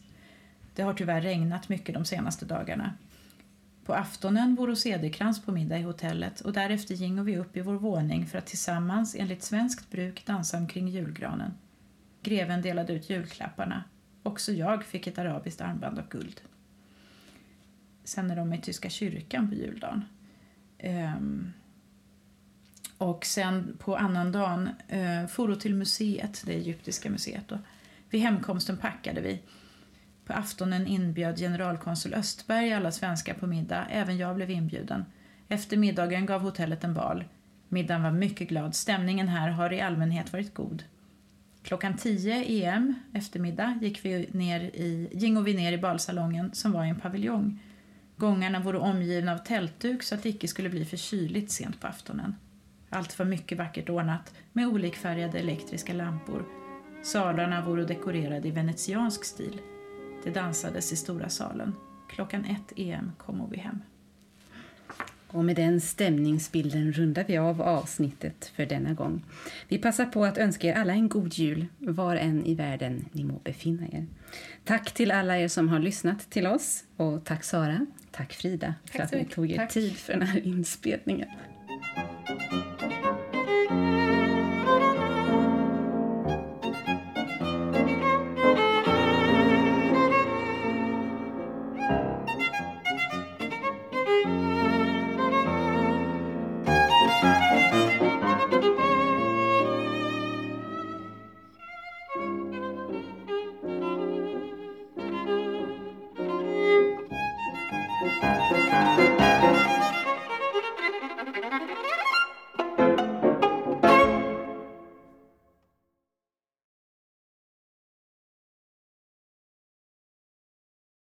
Det har tyvärr regnat mycket de senaste dagarna. På aftonen vore Cederkrans på middag i hotellet och därefter gingo vi upp i vår våning för att tillsammans enligt svenskt bruk dansa omkring julgranen. Greven delade ut julklapparna. Också jag fick ett arabiskt armband av guld. Sen är de i Tyska kyrkan på juldagen. Um, och sen på annandagen eh, for till museet, det egyptiska museet. Då. Vid hemkomsten packade vi. På aftonen inbjöd generalkonsul Östberg alla svenskar på middag. Även jag blev inbjuden. Efter middagen gav hotellet en bal. Middagen var mycket glad. Stämningen här har i allmänhet varit god. Klockan 10 EM eftermiddag gick vi ner i, gingo vi ner i balsalongen som var i en paviljong. Gångarna vore omgivna av tältduk så att det icke skulle bli för kyligt sent på aftonen. Allt var mycket vackert ordnat med olikfärgade elektriska lampor. Salarna vore dekorerade i venetiansk stil. Det dansades i stora salen. Klockan ett EM kom vi hem. Och med den stämningsbilden rundar vi av avsnittet för denna gång. Vi passar på att önska er alla en god jul, var än i världen ni må befinna er. Tack till alla er som har lyssnat till oss och tack Sara, tack Frida för Tack att så ni tog er Tack. tid för den här inspelningen.